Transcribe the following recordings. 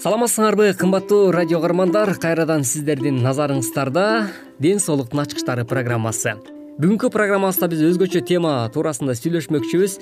саламатсыңарбы кымбаттуу радио каармандар. Кайрадан сиздердин назарыңыздарда ден соолуктун ачкычтары программасы. Бүгүнкү программабызда биз өзгөчө тема туурасында сүйлөшмөкчүбүз.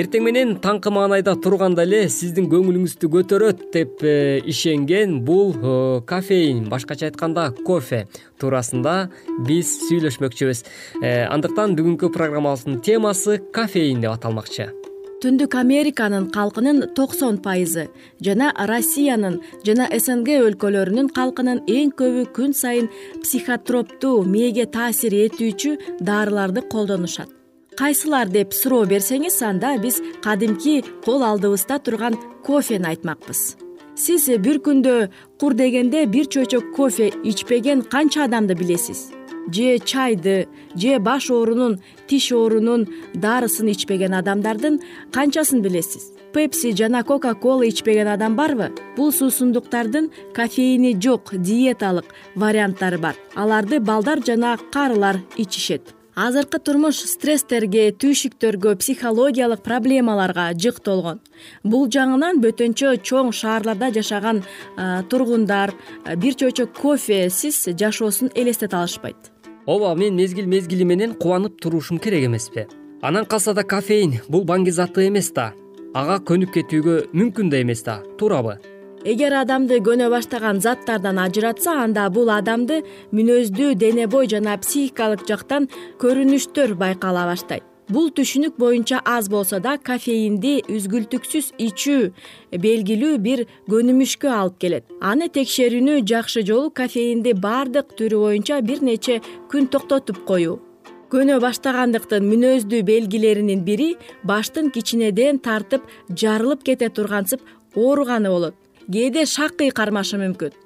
Эртең менен таңкы маанайда турганда эле сиздин көңүлүңүздү көтөрөт деп э, ишенген бул э, кофеин башкача айтканда кофе туурасында биз сүйлөшмөкчүбүз. Э, андыктан бүгүнкү программабыздын темасы кофеин деп аталмакчы түндүк американын калкынын токсон пайызы жана россиянын жана снг өлкөлөрүнүн калкынын эң көбү күн сайын психотроптуу мээге таасир этүүчү дарыларды колдонушат. Кайсылар деп суроо берсеңиз анда биз кадимки кол алдыбызда турган кофени айтмакпыз. Сиз бир күндө кур дегенде бир чөйчөк кофе ичпеген канча адамды билесиз же чайды же баш оорунун тиш оорунун дарысын ичпеген адамдардын канчасын билесиз? Пепси жана кока кола ичпеген адам барбы? Бул суусундуктардын кофеини жок диеталык варианттары бар. Аларды балдар жана карылар ичишет. Азыркы турмуш стресстерге түйшүктөргө психологиялык проблемаларга жык толгон. Бул жагынан бөтөнчө чоң шаарларда жашаган тургундар бир чөйчөк кофесиз жашоосун элестете алышпайт ооба мен мезгил мезгили менен кубанып турушум керек эмеспи. Анан калса да кофеин бул баңги заты эмес да. Ага көнүп кетүүгө мүмкүн да эмес да туурабы. Эгер адамды көнө баштаган заттардан ажыратса анда бул адамды мүнөздүү дене бой жана психикалык жактан көрүнүштөр байкала баштайт бул түшүнүк боюнча аз болсо да кофеинди үзгүлтүксүз ичүү белгилүү бир көнүмүшкө алып келет. Аны текшерүүнүн жакшы жолу кофеинди баардык түрү боюнча бир нече күн токтотуп коюу. Көнө баштагандыктын мүнөздүү белгилеринин бири баштын кичинеден тартып жарылып кете тургансып ооруганы болот. Кээде шакый кармашы мүмкүн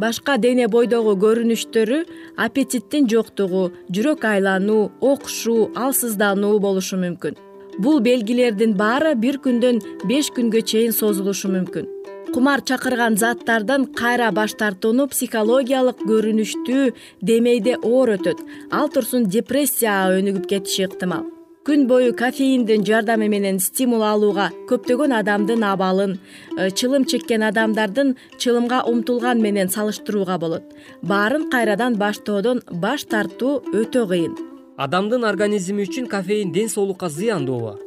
башка дене бойдогу көрүнүштөрү аппетиттин жоктугу жүрөк айлануу окушуу алсыздануу болушу мүмкүн. Бул белгилердин баары бир күндөн беш күнгө чейин созулушу мүмкүн. Кумар чакырган заттардан кайра баш тартууну психологиялык көрүнүштүү демейде оор өтөт. Ал турсун депрессияга өнүгүп кетиши ыктымал күн бою кофеиндин жардамы менен стимул алууга көптөгөн адамдын абалын э, чылым чеккен адамдардын чылымга умтулган менен салыштырууга болот. Баарын кайрадан баштоодон баш тартуу өтө кыйын. Адамдын организми үчүн кофеин ден соолукка зыяндуубу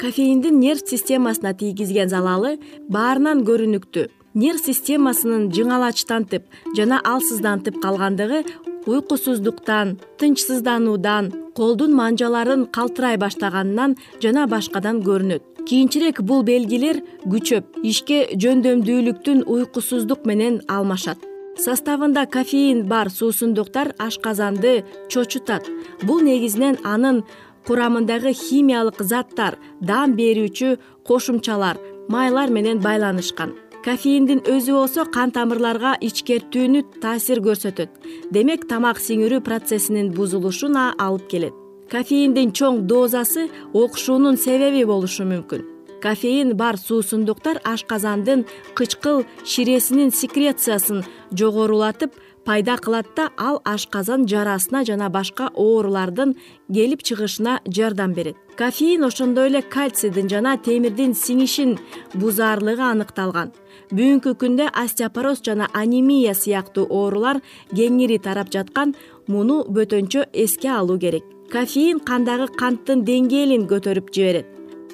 кофеиндин нерв системасына тийгизген залалы баарынан көрүнүктүү. Нерв системасынын жыңалачтантып жана алсыздантып калгандыгы уйкусуздуктан тынчсыздануудан колдун манжаларын калтырай баштаганынан жана башкадан көрүнөт. Кийинчерээк бул белгилер күчөп ишке жөндөмдүүлүктүн уйкусуздук менен алмашат. Составында кофеин бар суусундуктар ашказанды чочутат. Бул негизинен анын курамындагы химиялык заттар даам берүүчү кошумчалар майлар менен байланышкан кофеиндин өзү болсо кан тамырларга ичкертүүнү таасир көрсөтөт. Демек тамак сиңирүү процессинин бузулушуна алып келет. Кофеиндин чоң дозасы окушуунун себеби болушу мүмкүн. Кофеин бар суусундуктар ашказандын кычкыл ширесинин секрециясын жогорулатып пайда кылат да ал ашказан жарасына жана башка оорулардын келип чыгышына жардам берет. Кофеин ошондой эле кальцийдин жана темирдин сиңишин бузаарлыгы аныкталган бүгүнкү күндө остеопороз жана анемия сыяктуу оорулар кеңири тарап жаткан муну бөтөнчө эске алуу керек. Кофеин кандагы канттын деңгээлин көтөрүп жиберет.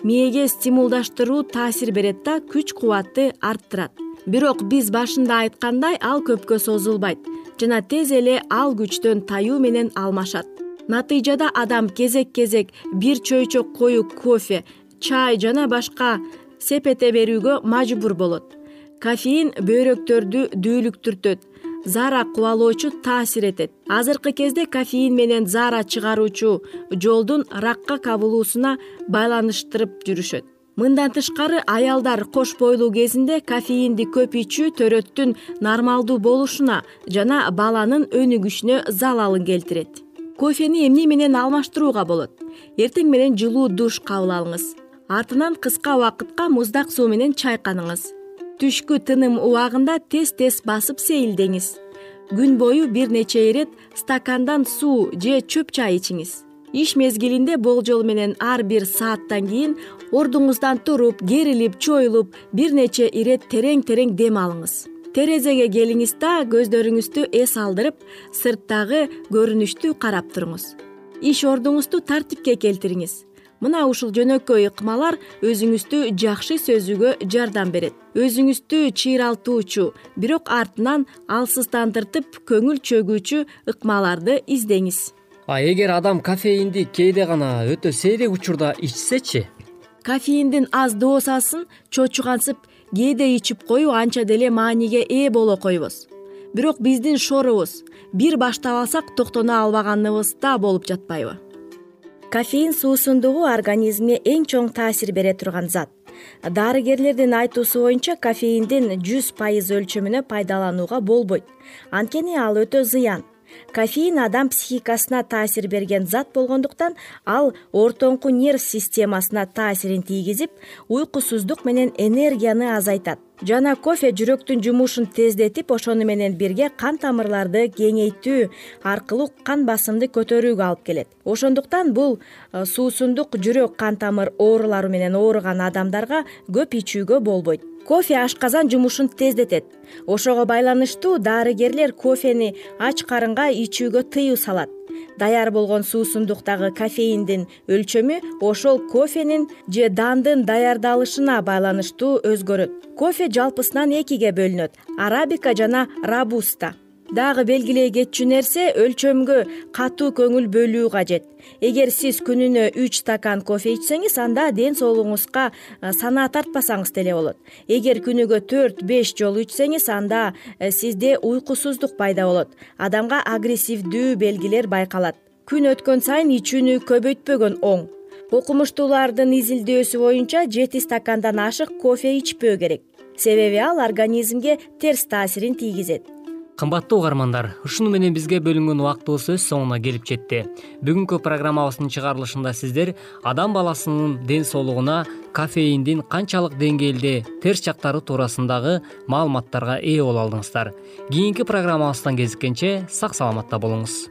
Мээге стимулдаштыруу таасир берет да күч кубатты арттырат. Бирок биз башында айткандай ал көпкө созулбайт жана тез эле ал күчтөн таюу менен алмашат. Натыйжада адам кезек кезек бир чөйчөк коюу кофе чай жана башка сепете берүүгө мажбур болот кофеин бөйрөктөрдү дүүлүктүртөт заара кубалоочу таасир этет. Азыркы кезде кофеин менен заара чыгаруучу жолдун ракка кабылуусуна байланыштырып жүрүшөт. Мындан тышкары аялдар кош бойлуу кезинде кофеинди көп ичүү төрөттүн нормалдуу болушуна жана баланын өнүгүшүнө залалын келтирет. Кофени эмне менен алмаштырууга болот? Эртең менен жылуу душ кабыл алыңыз. Артынан кыска убакытка муздак суу менен чайканыңыз түшкү тыным убагында тез тез басып сейилдеңиз. Күн бою бир нече ирет стакандан суу же чөп чай ичиңиз. Иш мезгилинде болжол менен ар бир сааттан кийин ордуңуздан туруп керилип чоюлуп бир нече ирет терең терең дем алыңыз. Терезеге келиңиз да көздөрүңүздү эс алдырып сырттагы көрүнүштү карап туруңуз. Иш ордуңузду тартипке келтириңиз мына ушул жөнөкөй ыкмалар өзүңүздү жакшы сезүүгө жардам берет. Өзүңүздү чыйралтуучу бирок артынан алсыздандыртып көңүл чөгүүчү ыкмаларды издеңиз. А эгер адам кофеинди кээде гана өтө сейрек учурда ичсечи? Кофеиндин аз дозасын чочугансып кээде ичип коюу анча деле мааниге ээ боло койбос бирок биздин шорубуз бир баштап алсак токтоно албаганыбыз да болуп жатпайбы кофеин суусундугу организмге эң чоң таасир бере турган зат. Дарыгерлердин айтуусу боюнча кофеиндин жүз пайыз өлчөмүнө пайдаланууга болбойт. Анткени ал өтө зыян кофеин адам психикасына таасир берген зат болгондуктан ал ортоңку нерв системасына таасирин тийгизип уйкусуздук менен энергияны азайтат. Жана кофе жүрөктүн жумушун тездетип ошону менен бирге кан тамырларды кеңейтүү аркылуу кан басымды көтөрүүгө алып келет. Ошондуктан бул э, суусундук жүрөк кан тамыр оорулары менен ооруган адамдарга көп ичүүгө болбойт кофе ашказан жумушун тездетет. Ошого байланыштуу дарыгерлер кофени ач карынга ичүүгө тыюу салат. Даяр болгон суусундуктагы кофеиндин өлчөмү ошол кофенин же дандын даярдалышына байланыштуу өзгөрөт. Кофе жалпысынан экиге бөлүнөт. Арабика жана рабуста дагы белгилей кетчү нерсе өлчөмгө катуу көңүл бөлүү кажет. Эгер сиз күнүнө үч стакан кофе ичсеңиз анда ден соолугуңузга санаа тартпасаңыз деле болот. Эгер күнүгө төрт беш жолу ичсеңиз анда сизде уйкусуздук пайда болот. Адамга агрессивдүү белгилер байкалат. Күн өткөн сайын ичүүнү көбөйтпөгөн оң. Окумуштуулардын изилдөөсү боюнча жети стакандан ашык кофе ичпөө керек. Себеби ал организмге терс таасирин тийгизет кымбаттуу угармандар ушуну менен бизге бөлүнгөн убактыбыз өз соңуна келип жетти. Бүгүнкү программабыздын чыгарылышында сиздер адам баласынын ден соолугуна кофеиндин канчалык деңгээлде терс жактары туурасындагы маалыматтарга ээ боло алдыңыздар. Кийинки программабыздан кезиккенче сак саламатта болуңуз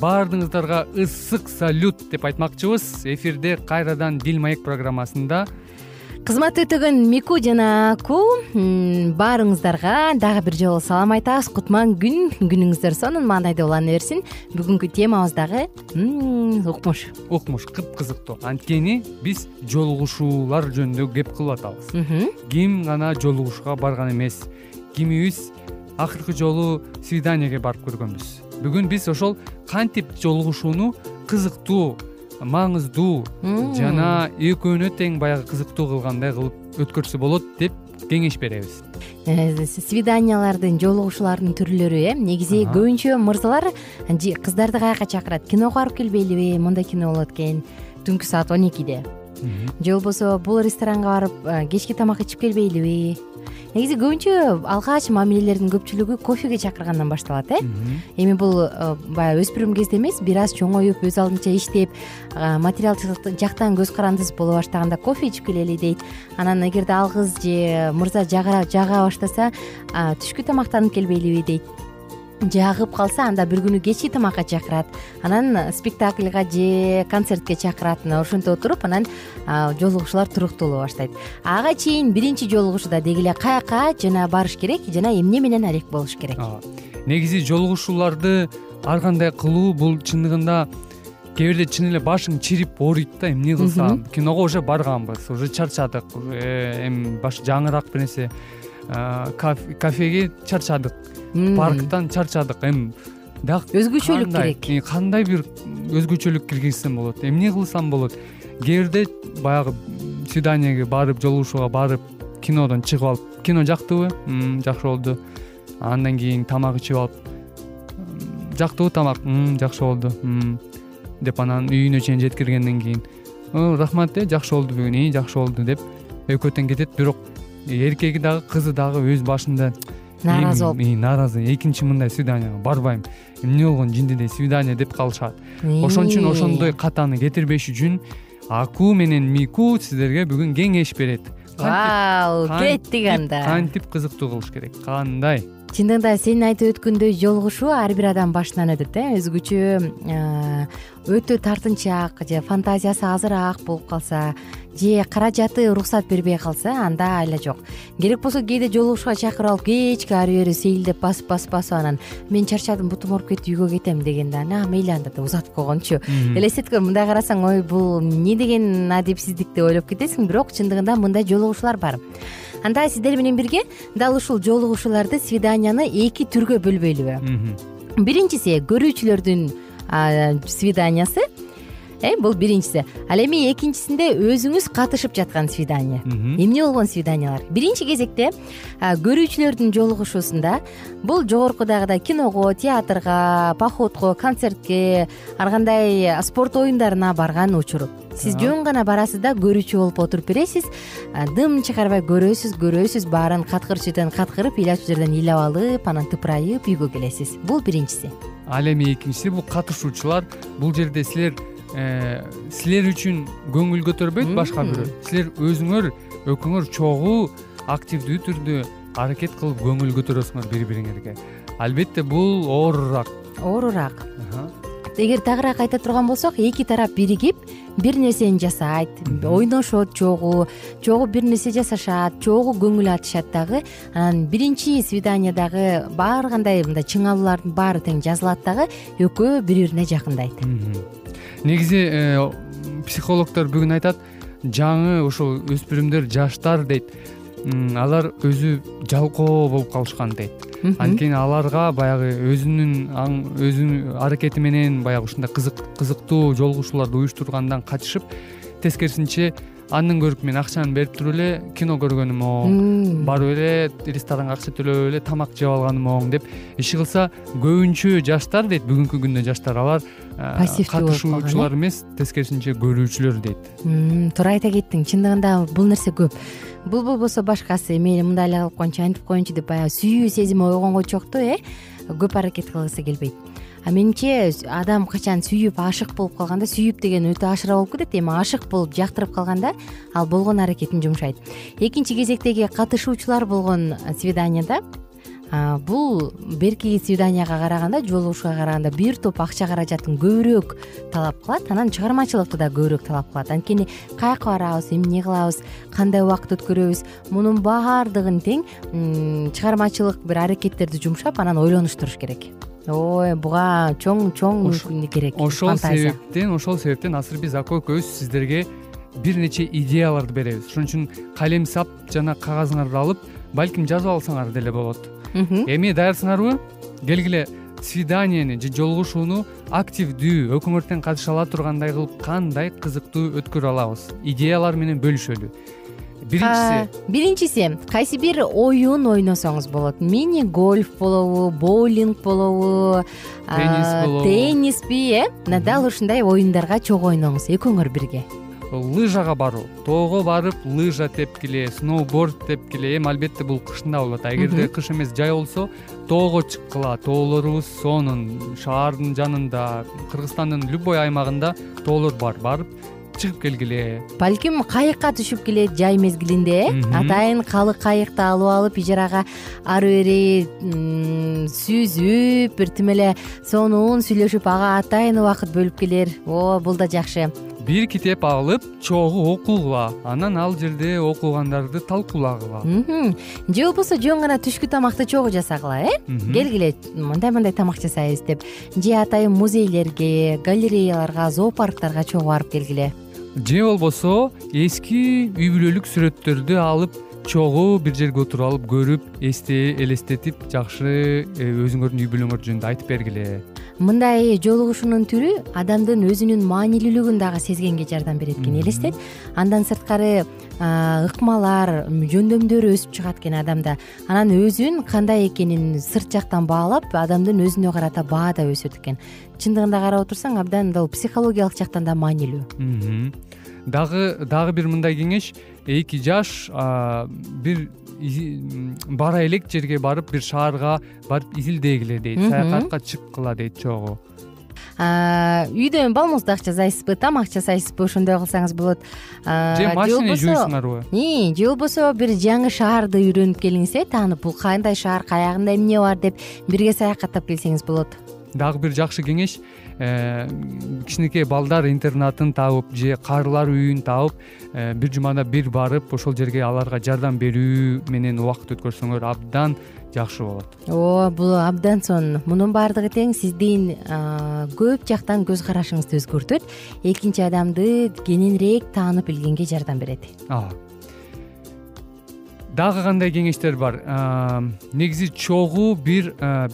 баардыгыңыздарга ысык салют деп айтмакчыбыз. Эфирде кайрадан дил маек программасында кызмат өтөгөн мику жана аку баарыңыздарга дагы бир жолу салам айтабыз. Кутман күн күнүңүздөр сонун маанайда улана берсин. Бүгүнкү темабыз дагы укмуш. Укмуш кыпкызыктуу. Анткени биз жолугушуулар жөнүндө кеп кылып атабыз. Ким гана жолугушууга барган эмес. Кимибиз акыркы жолу свиданиеге барып көргөнбүз бүгүн биз ошол кантип жолугушууну кызыктуу маңыздуу жана экөөнө тең баягы кызыктуу кылгандай кылып өткөрсө болот деп кеңеш беребиз. Э, свиданиялардын жолугушуулардын түрлөрү э. Негизи көбүнчө мырзалар кыздарды каяка чакырат? Киного барып келбейлиби мондай кино болот экен. Түнкү саат он экиде. Же болбосо бул ресторанга барып э, кечки тамак ичип келбейлиби негизи көбүнчө алгач мамилелердин көпчүлүгү кофеге чакыргандан башталат э? Эми бул э, баягы өспүрүм кезде эмес бир аз чоңоюп өз алдынча иштеп материалдык жактан көз карандысыз боло баштаганда кофе ичип келели дейт. Анан эгерде ал кыз же мырза жага баштаса түшкү тамактанып келбейлиби дейт жагып калса анда бир күнү кечки тамакка чакырат. Анан спектакльга же концертке чакырат мына ошентип отуруп анан жолугушуулар туруктуулуа баштайт. Ага чейин биринчи жолугушууда деги эле каяка жана барыш керек жана эмне менен алек болуш керек? Негизи жолугушууларды ар кандай кылуу бул чындыгында кээ бирде чын эле башың чирип ооруйт да эмне кылсам киного уже барганбыз уже чарчадык эми баш жаңыраак бир нерсе. Кафеге чарчадык парктан чарчадык. Эми дагы өзгөчөлүк керек. Кандай бир өзгөчөлүк киргизсем болот? Эмне кылсам болот? Кээ бирде баягы свиданиеге барып жолугушууга барып кинодон чыгып алып кино жактыбы? Жакшы болду. Андан кийин тамак ичип алып жактыбы тамак? Жакшы болду. Деп анан үйүнө чейин жеткиргенден кийин рахмат э жакшы болду бүгүн жакшы болду деп экөө тең кетет. Бирок эркеги дагы кызы дагы өз башында нааразы болуп нааразы экинчи мындай свиданияга барбайм. Эмне болгон жиндидей свидание деп калышат. Ошон үчүн ошондой катаны кетирбеш үчүн аку менен мику сиздерге бүгүн кеңеш берет. Вау кеттик анда кантип кызыктуу кылыш керек? Кандай? Чындыгында сен айтып өткөндөй жолугушуу ар бир адам башынан өтөт э? Өзгөчө өтө тартынчаак же фантазиясы азыраак болуп калса же каражаты уруксат бербей калса анда айла жок. Керек болсо кээде жолугушууга чакырып алып кечке ары бери сейилдеп басып басып басып анан мен чарчадым бутум ооруп кетти үйгө кетем дегенде а мейли анда деп узатып койгончу элестеткөн мындай карасаң ой бул эмне деген адепсиздик деп ойлоп кетесиң бирок чындыгында мындай жолугушуулар бар анда сиздер менен бирге дал ушул жолугушууларды свиданияны эки түргө бөлбөйлүбү. Биринчиси көрүүчүлөрдүн свиданиясы. Э бул биринчиси. Ал эми экинчисинде өзүңүз катышып жаткан свидание. Эмне болгон свиданиялар? Биринчи кезекте көрүүчүлөрдүн жолугушуусунда бул жогоркудагыдай киного театрга походко концертке ар кандай спорт оюндарына барган учур сиз жөн гана барасыз да көрүүчү болуп отуруп бересиз. Дым чыгарбай көрөсүз көрөсүз баарын каткырчу жерден каткырып ыйлачу жерден ыйлап алып анан тыпырайып үйгө келесиз. Бул биринчиси ал эми экинчиси бул катышуучулар бул жерде силер Э, силер үчүн көңүл көтөрбөйт башка бирөө. Силер өзүңөр экөөңөр чогуу активдүү түрдө аракет кылып көңүл көтөрөсүңөр бири бириңерге албетте бул оорураак. Оорураак эгер тагыраак айта турган болсок эки тарап биригип бир нерсени жасайт. Ойношот чогуу чогуу бир нерсе жасашат чогуу көңүл ачышат дагы. Анан биринчи свиданиядагы баары кандай мындай чыңалуулардын баары тең жазылат дагы экөө бири бирине жакындайт негизи э, психологдор бүгүн айтат жаңы ушул өспүрүмдөр жаштар дейт алар өзү жалкоо болуп калышкан дейт анткени аларга баягы өзүнүн өзүнүн аракети менен баягы ушундай кызыктуу жолугушууларды уюштургандан качышып тескерисинче андан көрүп мен акчаны берип туруп эле кино көргөнүм оң барып эле ресторанга акча төлөп эле тамак жеп алганым оң деп иши кылса көбүнчө жаштар дейт бүгүнкү күндө жаштар. Алар катышуучулар эмес тескерисинче көрүүчүлөр дейт. Туура айта кеттиң чындыгында бул нерсе көп. Бул болбосо башкасы мейли мындай эле кылып коеюнчу антип коеюнчу деп баягы сүйүү сезими ойгонгочокто э? Көп аракет кылгысы келбейт. А менимче адам качан сүйүп ашык болуп калганда сүйүп деген өтө ашыра болуп кетет эми ашык болуп жактырып калганда ал болгон аракетин жумшайт. Экинчи кезектеги катышуучулар болгон свиданияда бул берки свиданияга караганда жолугушууга караганда бир топ акча каражатын көбүрөөк талап кылат анан чыгармачылыкты да көбүрөөк талап кылат. Анткени каяка барабыз эмне кылабыз кандай убакыт өткөрөбүз мунун баардыгын тең чыгармачылык бир аракеттерди жумшап анан ойлонуштуруш керек. Ой буга чоң чоң керек ошол себептен ошол себептен азыр биз ака экөөбүз сиздерге бир нече идеяларды беребиз. Ошон үчүн калем сап жана кагазыңарды алып балким жазып алсаңар деле болот эми даярсыңарбы келгиле свиданияны же жолугушууну активдүү экөөңөр катыша ала тургандай кылып кандай кызыктуу өткөрө алабыз? Идеялар менен бөлүшөлү. Биринчиси биринчиси кайсы бир оюн ойносоңуз болот? Мини гольф болобу боулинг болобу теннис болобу. тенниспи э? Дал ушундай оюндарга чогуу ойноңуз экөөңөр бирге лыжага баруу. Тоого барып лыжа тепкиле сноуборд тепкиле эми албетте бул кышында болот. А эгерде кыш эмес жай болсо тоого чыккыла. Тоолорубуз сонун шаардын жанында кыргызстандын любой аймагында тоолор бар. Барып чыгып келгиле. Балким кайыкка түшүп келет жай мезгилинде э? Атайын калы кайыкты алып алып ижарага ары бери сүзүп бир тим эле сонун сүйлөшүп ага атайын убакыт бөлүп келер о бул да жакшы бир китеп алып чогуу окугула. Анан ал жерде окугандарды талкуулагыла. Же болбосо жөн гана түшкү тамакты чогуу жасагыла э? Келгиле мындай мындай тамак жасайбыз деп. Же атайын музейлерге галереяларга зоопарктарга чогуу барып келгиле же болбосо эски үй бүлөлүк сүрөттөрдү алып чогуу бир жерге отуруп алып көрүп элестетип жакшы э, өзүңөрдүн үй бүлөңөр жөнүндө айтып бергиле мындай жолугушуунун түрү адамдын өзүнүн маанилүүлүгүн дагы сезгенге жардам берет экен элестет. Андан сырткары ыкмалар жөндөмдөр өсүп чыгат экен адамда. Анан өзүн кандай экенин сырт жактан баалап адамдын өзүнө карата баа да өсөт экен. Чындыгында карап отурсаң абдан мындай психологиялык жактан да маанилүү. Дагы дагы бир мындай кеңеш. Эки жаш бир бара элек жерге барып бир шаарга барып изилдегиле дейт саякатка чыккыла дейт чогуу үйдө балмуздак жасайсызбы тамак жасайсызбы ошондой кылсаңыз болот. Же машина жууйсуңарбы же болбосо бир жаңы шаарды үйрөнүп келиңиз э таанып бул кандай шаар каягында эмне бар деп бирге саякаттап келсеңиз болот дагы бир жакшы кеңеш. Э, кичинекей балдар интернатын таап же карылар үйүн таап э, бир жумада бир барып ошол жерге аларга жардам берүү менен убакыт өткөрсөңөр абдан жакшы болот. Ооба бул абдан сонун. Мунун баардыгы тең сиздин көп жактан көз карашыңызды өзгөртөт. Экинчи адамды кененирээк таанып билгенге жардам берет. Ооба дагы кандай кеңештер бар? Негизи чогуу бир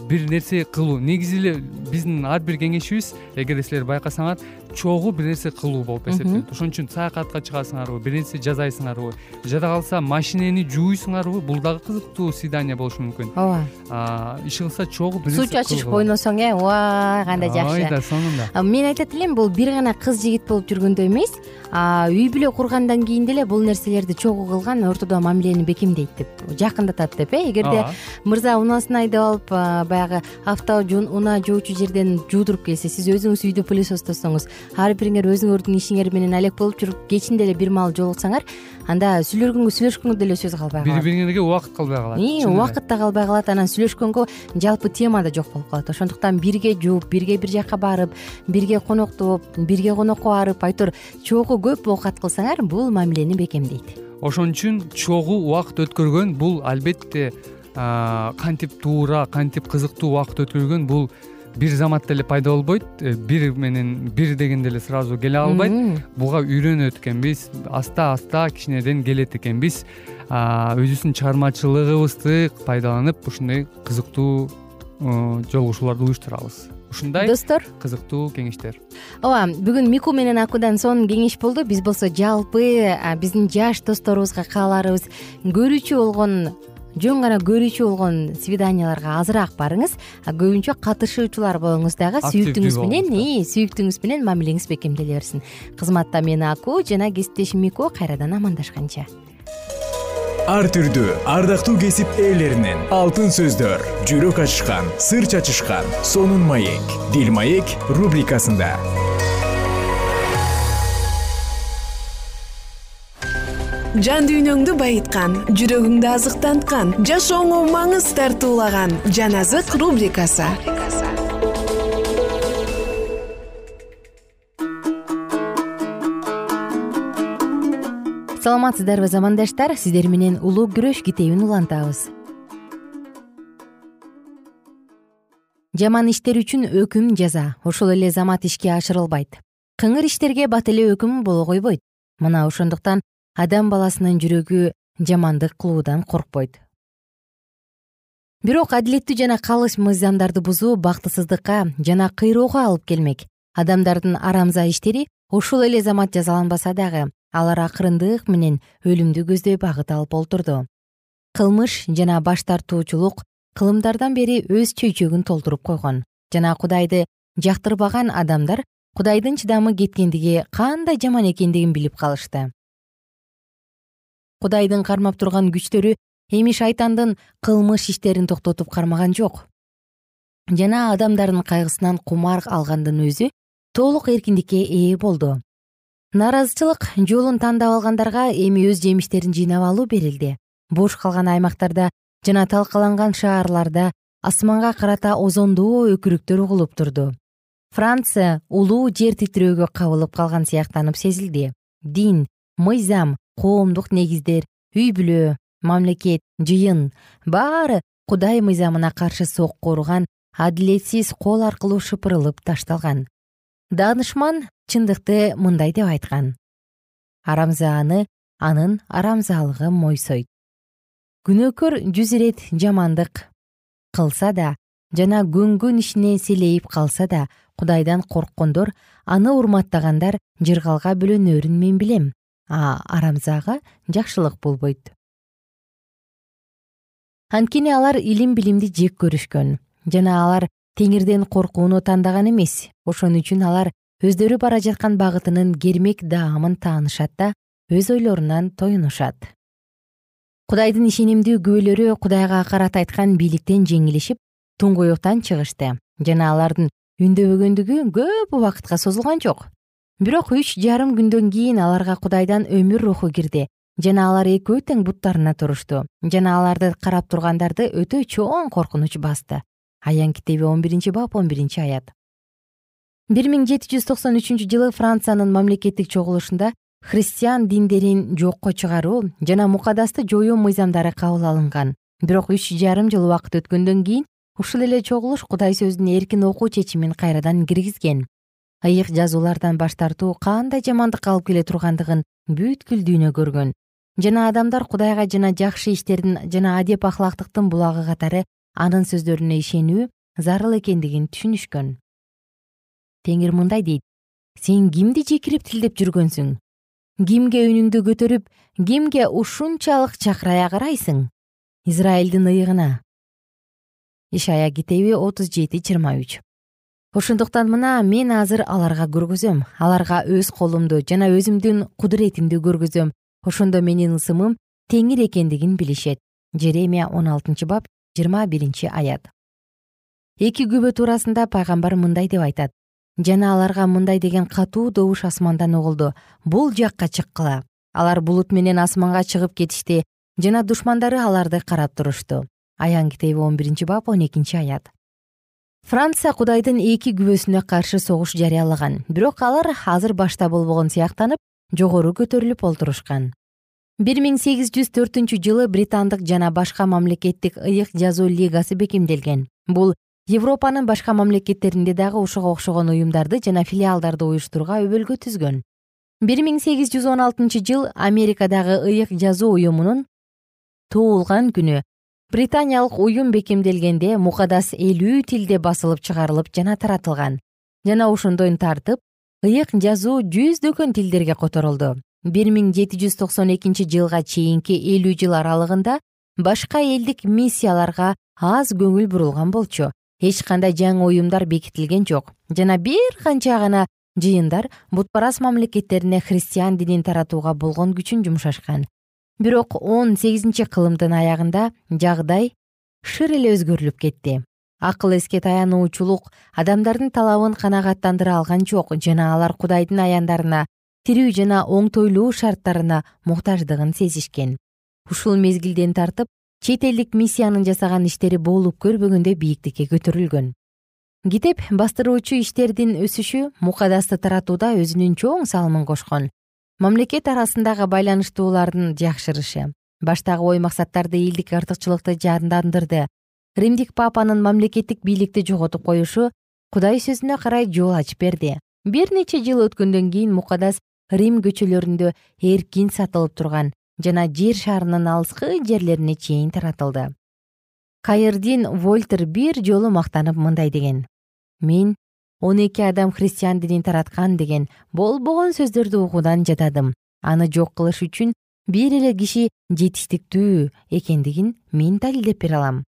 бир нерсе кылуу. Негизи эле биздин ар бир кеңешибиз. Эгерде силер байкасаңар чогуу бир нерсе кылуу болуп эсептелет. Ошон үчүн саякатка чыгасыңарбы бир нерсе жасайсыңарбы жада калса машинени жууйсуңарбы бул дагы кызыктуу свидание болушу мүмкүн. Ооба. Иши кылса чогуу бир суу чачышып ойносоң э? Ооба кандай жакшы. Ой да сонун да мен айтат элем бул бир гана кыз жигит болуп жүргөндө эмес. Үй бүлө кургандан кийин деле бул нерселерди чогуу кылган ортодо мамилени бекемдейт деп жакындатат деп э? Эгерде мырза унаасын айдап алып баягы авто унаа жуучу жерден жуудуруп келсе сиз өзүңүз үйдө пылесостосоңуз ар бириңер өзүңөрдүн ишиңер менен алек болуп жүрүп кечинде эле бир маал жолуксаңар анда сүйлөгөнгө сүйлөшкөнгө деле сөз калбай калат. Бири бириңерге убакыт калбай калат. Убакыт да калбай калат. Анан сүйлөшкөнгө жалпы тема да жок болуп калат. Ошондуктан бирге жууп бирге бир жака барып бирге коноктоп бирге конокко барып айтор чогуу көп оокат кылсаңар бул мамилени бекемдейт. Ошон үчүн чогуу убакыт өткөргөн бул албетте кантип туура кантип кызыктуу убакыт өткөргөн бул бир заматта эле пайда болбойт. Э, бир менен бир дегенде эле сразу келе албайт. Буга үйрөнөт экенбиз. Аста аста кичинеден келет экенбиз. Өзүбүздүн чыгармачылыгыбызды пайдаланып ушундай кызыктуу э, жолугушууларды уюштурабыз. Ушундай достор. кызыктуу кеңештер. Ооба бүгүн мику менен акудан сонун кеңеш болду. Биз болсо жалпы биздин жаш досторубузга кааларыбыз көрүүчү болгон жөн гана көрүүчү болгон свиданияларга азыраак барыңыз. Көбүнчө катышуучулар болуңуз дагы. Сүйүктүүңүз менен сүйүктүүңүз менен мамилеңиз бекемделе берсин кызматта мен аку жана кесиптешим мико кайрадан амандашканча. Ар түрдүү ардактуу кесип ээлеринен алтын сөздөр жүрөк ачышкан сыр чачышкан сонун маек дил маек рубрикасында жан дүйнөңдү байыткан жүрөгүңдү азыктанткан жашооңо маңыз тартуулаган жан азык рубрикасы. Саламатсыздарбы замандаштар? Сиздер менен улуу күрөш китебин улантабыз. Жаман иштер үчүн өкүм жаза. Ошол эле замат ишке ашырылбайт. Кыңыр иштерге бат эле өкүм боло койбойт. Мына ошондуктан адам баласынын жүрөгү жамандык кылуудан коркпойт. Бирок адилеттүү жана калыс мыйзамдарды бузуу бактысыздыкка жана кыйроого алып келмек. Адамдардын арамза иштери ушул эле замат жазаланбаса дагы алар акырындык менен өлүмдү көздөй багыт алып олтурду. Кылмыш жана баш тартуучулук кылымдардан бери өз чөйчөгүн толтуруп койгон жана кудайды жактырбаган адамдар кудайдын чыдамы кеткендиги кандай жаман экендигин билип калышты кудайдын кармап турган күчтөрү эми шайтандын кылмыш иштерин токтотуп кармаган жок. Жана адамдардын кайгысынан кумар алгандын өзү толук эркиндикке ээ болду. Нааразычылык жолун тандап алгандарга эми өз жемиштерин жыйнап алуу берилди бош калган аймактарда жана талкаланган шаарларда асманга карата озондоо өкүрүктөр угулуп турду. Франция улуу жер титирөөгө кабылып калган сыяктанып сезилди. Дин мыйзам коомдук негиздер үй бүлө мамлекет жыйын баары кудай мыйзамына каршы сокко урган адилетсиз кол аркылуу шыпырылып ташталган. Даанышман чындыкты мындай деп айткан. Арамзааны анын арамзаалыгы мойсойт. Күнөөкөр жүз ирет жамандык кылса да жана көнгөн ишине селейип калса да кудайдан корккондор аны урматтагандар жыргалга бөлөнөрүн мен билем а арамзаага жакшылык болбойт. Анткени алар илим билимди жек көрүшкөн жана алар теңирден коркууну тандаган эмес. Ошон үчүн алар өздөрү бара жаткан багытынын кермек даамын таанышат да өз ойлорунан тоюнушат. Кудайдын ишенимдүү күбөлөрү кудайга акарат айткан бийликтен жеңилишип туңгуюктан чыгышты жана алардын үндөбөгөндүгү көп убакытка созулган жок бирок үч жарым күндөн кийин аларга кудайдан өмүр руху кирди. Жана алар экөө тең буттарына турушту. Жана аларды карап тургандарды өтө чоң коркунуч басты. Аян китеби он биринчи бап он биринчи аят. бир миң жети жүз токсон үчүнчү жылы франциянын мамлекеттик чогулушунда христиан диндерин жокко чыгаруу жана мукадасты жоюу мыйзамдары кабыл алынган. Бирок үч жарым жыл убакыт өткөндөн кийин ушул эле чогулуш кудай сөзүн эркин окуу чечимин кайрадан киргизген ыйык жазуулардан баш тартуу кандай жамандыкка алып келе тургандыгын бүткүл дүйнө көргөн. Жана адамдар кудайга жана жакшы иштердин жана адеп ахлактыктын булагы катары анын сөздөрүнө ишенүү зарыл экендигин түшүнүшкөн. Теңир мындай дейт. Сен кимди жекирип тилдеп жүргөнсүң? Кимге үнүңдү көтөрүп кимге ушунчалык чакырая карайсың? Израилдин ыйыгына. Ишая китеби отуз жети жыйырма үч ошондуктан мына мен азыр аларга көргөзөм. Аларга өз колумду жана өзүмдүн кудуретимди көргөзөм. Ошондо менин ысымым теңир экендигин билишет. Жеремия он алтынчы бап жыйырма биринчи аят. Эки күбө туурасында пайгамбар мындай деп айтат. Жана аларга мындай деген катуу добуш асмандан угулду. Бул жакка чыккыла. Алар булут менен асманга чыгып кетишти жана душмандары аларды карап турушту аян китеби он биринчи бап он экинчи аят франция кудайдын эки күбөсүнө каршы согуш жарыялаган. Бирок алар азыр башта болбогон сыяктанып жогору көтөрүлүп олтурушкан. Бир миң сегиз жүз төртүнчү жылы британдык жана башка мамлекеттик ыйык жазуу лигасы бекемделген. Бул европанын башка мамлекеттеринде дагы ушуга окшогон уюмдарды жана филиалдарды уюштурууга өбөлгө түзгөн. Бир миң сегиз жүз он алтынчы жыл америкадагы ыйык жазуу уюмунун туулган күнү британиялык уюм бекемделгенде мукадас элүү тилде басылып чыгарылып жана таратылган. Жана ошондон тартып ыйык жазуу жүздөгөн тилдерге которулду бир миң жети жүз токсон экинчи жылга чейинки элүү жыл аралыгында башка элдик миссияларга аз көңүл бурулган болчу. Эч кандай жаңы уюмдар бекитилген жок. Жана бир канча гана жыйындар бутпарас мамлекеттерине христиан динин таратууга болгон күчүн жумшашкан бирок он сегизинчи кылымдын аягында жагдай шыр эле өзгөрүлүп кетти. Акыл эске таянуучулук адамдардын талабын канагаттандыра алган жок жана алар кудайдын аяндарына тирүү жана оңтойлуу шарттарына муктаждыгын сезишкен. Ушул мезгилден тартып чет элдик миссиянын жасаган иштери болуп көрбөгөндөй бийиктикке көтөрүлгөн. Китеп бастыруучу иштердин өсүшү мукадасты таратууда өзүнүн чоң салымын кошкон мамлекет арасындагы байланыштуулардын жакшырышы. Баштагы ой максаттарды элдик артыкчылыкты жандандырды. Римдик папанын мамлекеттик бийликти жоготуп коюшу кудай сөзүнө карай жол ачып берди. Бир нече жыл өткөндөн кийин мукадас рим көчөлөрүндө эркин сатылып турган жана жер шарынын алыскы жерлерине чейин таратылды. Кайырдин вольтер бир жолу мактанып мындай деген. Мен он эки адам христиан динин тараткан деген болбогон сөздөрдү угуудан жатадым. Аны жок кылыш үчүн бир эле киши жетиштиктүү экендигин мен далилдеп бере алам.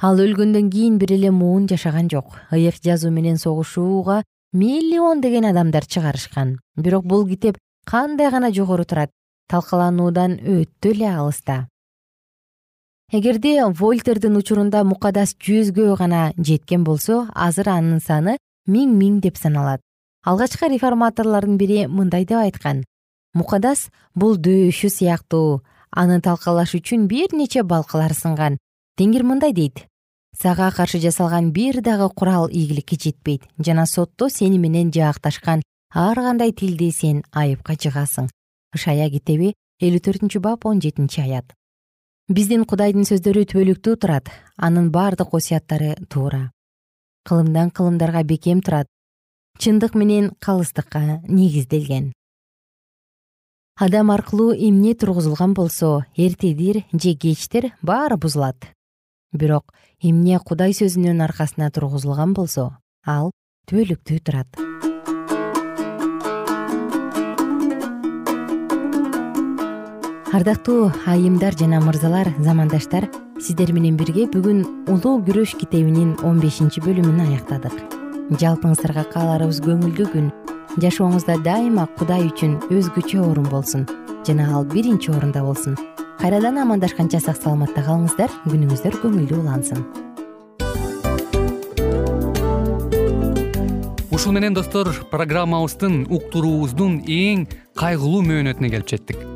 Ал өлгөндөн кийин бир эле муун жашаган жок. ыйык жазуу менен согушууга миллиондеген адамдар чыгарышкан. Бирок бул китеп кандай гана жогору турат талкалануудан өтө эле алыста эгерде вольтердин учурунда мукадас жүзгө гана жеткен болсо азыр анын саны миң миң деп саналат. Алгачкы реформаторлордун бири мындай деп айткан. Мукадас бул дөөшү сыяктуу. Аны талкалаш үчүн бир нече балкалар сынган. Теңир мындай дейт. Сага каршы жасалган бир дагы курал ийгиликке жетпейт жана сотто сени менен жаакташкан ар кандай тилди сен айыпка жыгасың ышая китеби элүү төртүнчү бап он жетинчи аят биздин кудайдын сөздөрү түбөлүктүү турат анын бардык осуяттары туура. Кылымдан кылымдарга бекем турат чындык менен калыстыкка негизделген. Адам аркылуу эмне тургузулган болсо эртедир же кечтир баары бузулат. Бирок эмне кудай сөзүнүн аркасына тургузулган болсо ал түбөлүктүү турат ардактуу айымдар жана мырзалар замандаштар сиздер менен бирге бүгүн улуу күрөш китебинин он бешинчи бөлүмүн аяктадык. Жалпыңыздарга кааларыбыз көңүлдүү күн. Жашооңузда дайыма кудай үчүн өзгөчө орун болсун жана ал биринчи орунда болсун. Кайрадан амандашканча сак саламатта калыңыздар күнүңүздөр көңүлдүү улансын. Ушун менен достор программабыздын уктуруубуздун эң кайгылуу мөөнөтүнө келип жеттик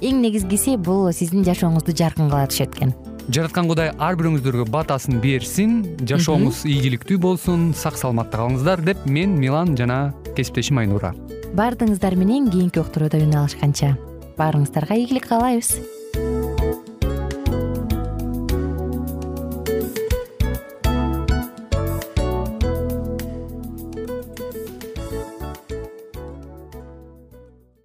эң негизгиси бул сиздин жашооңузду жаркын кыла түшөт экен. Жараткан кудай ар бирөөңүздөргө батасын берсин жашооңуз ийгиликтүү болсун сак саламатта калыңыздар деп мен милан жана кесиптешим айнура. Баардыгыңыздар менен кийинки уктурууда үн алышканча. Баарыңыздарга ийгилик каалайбыз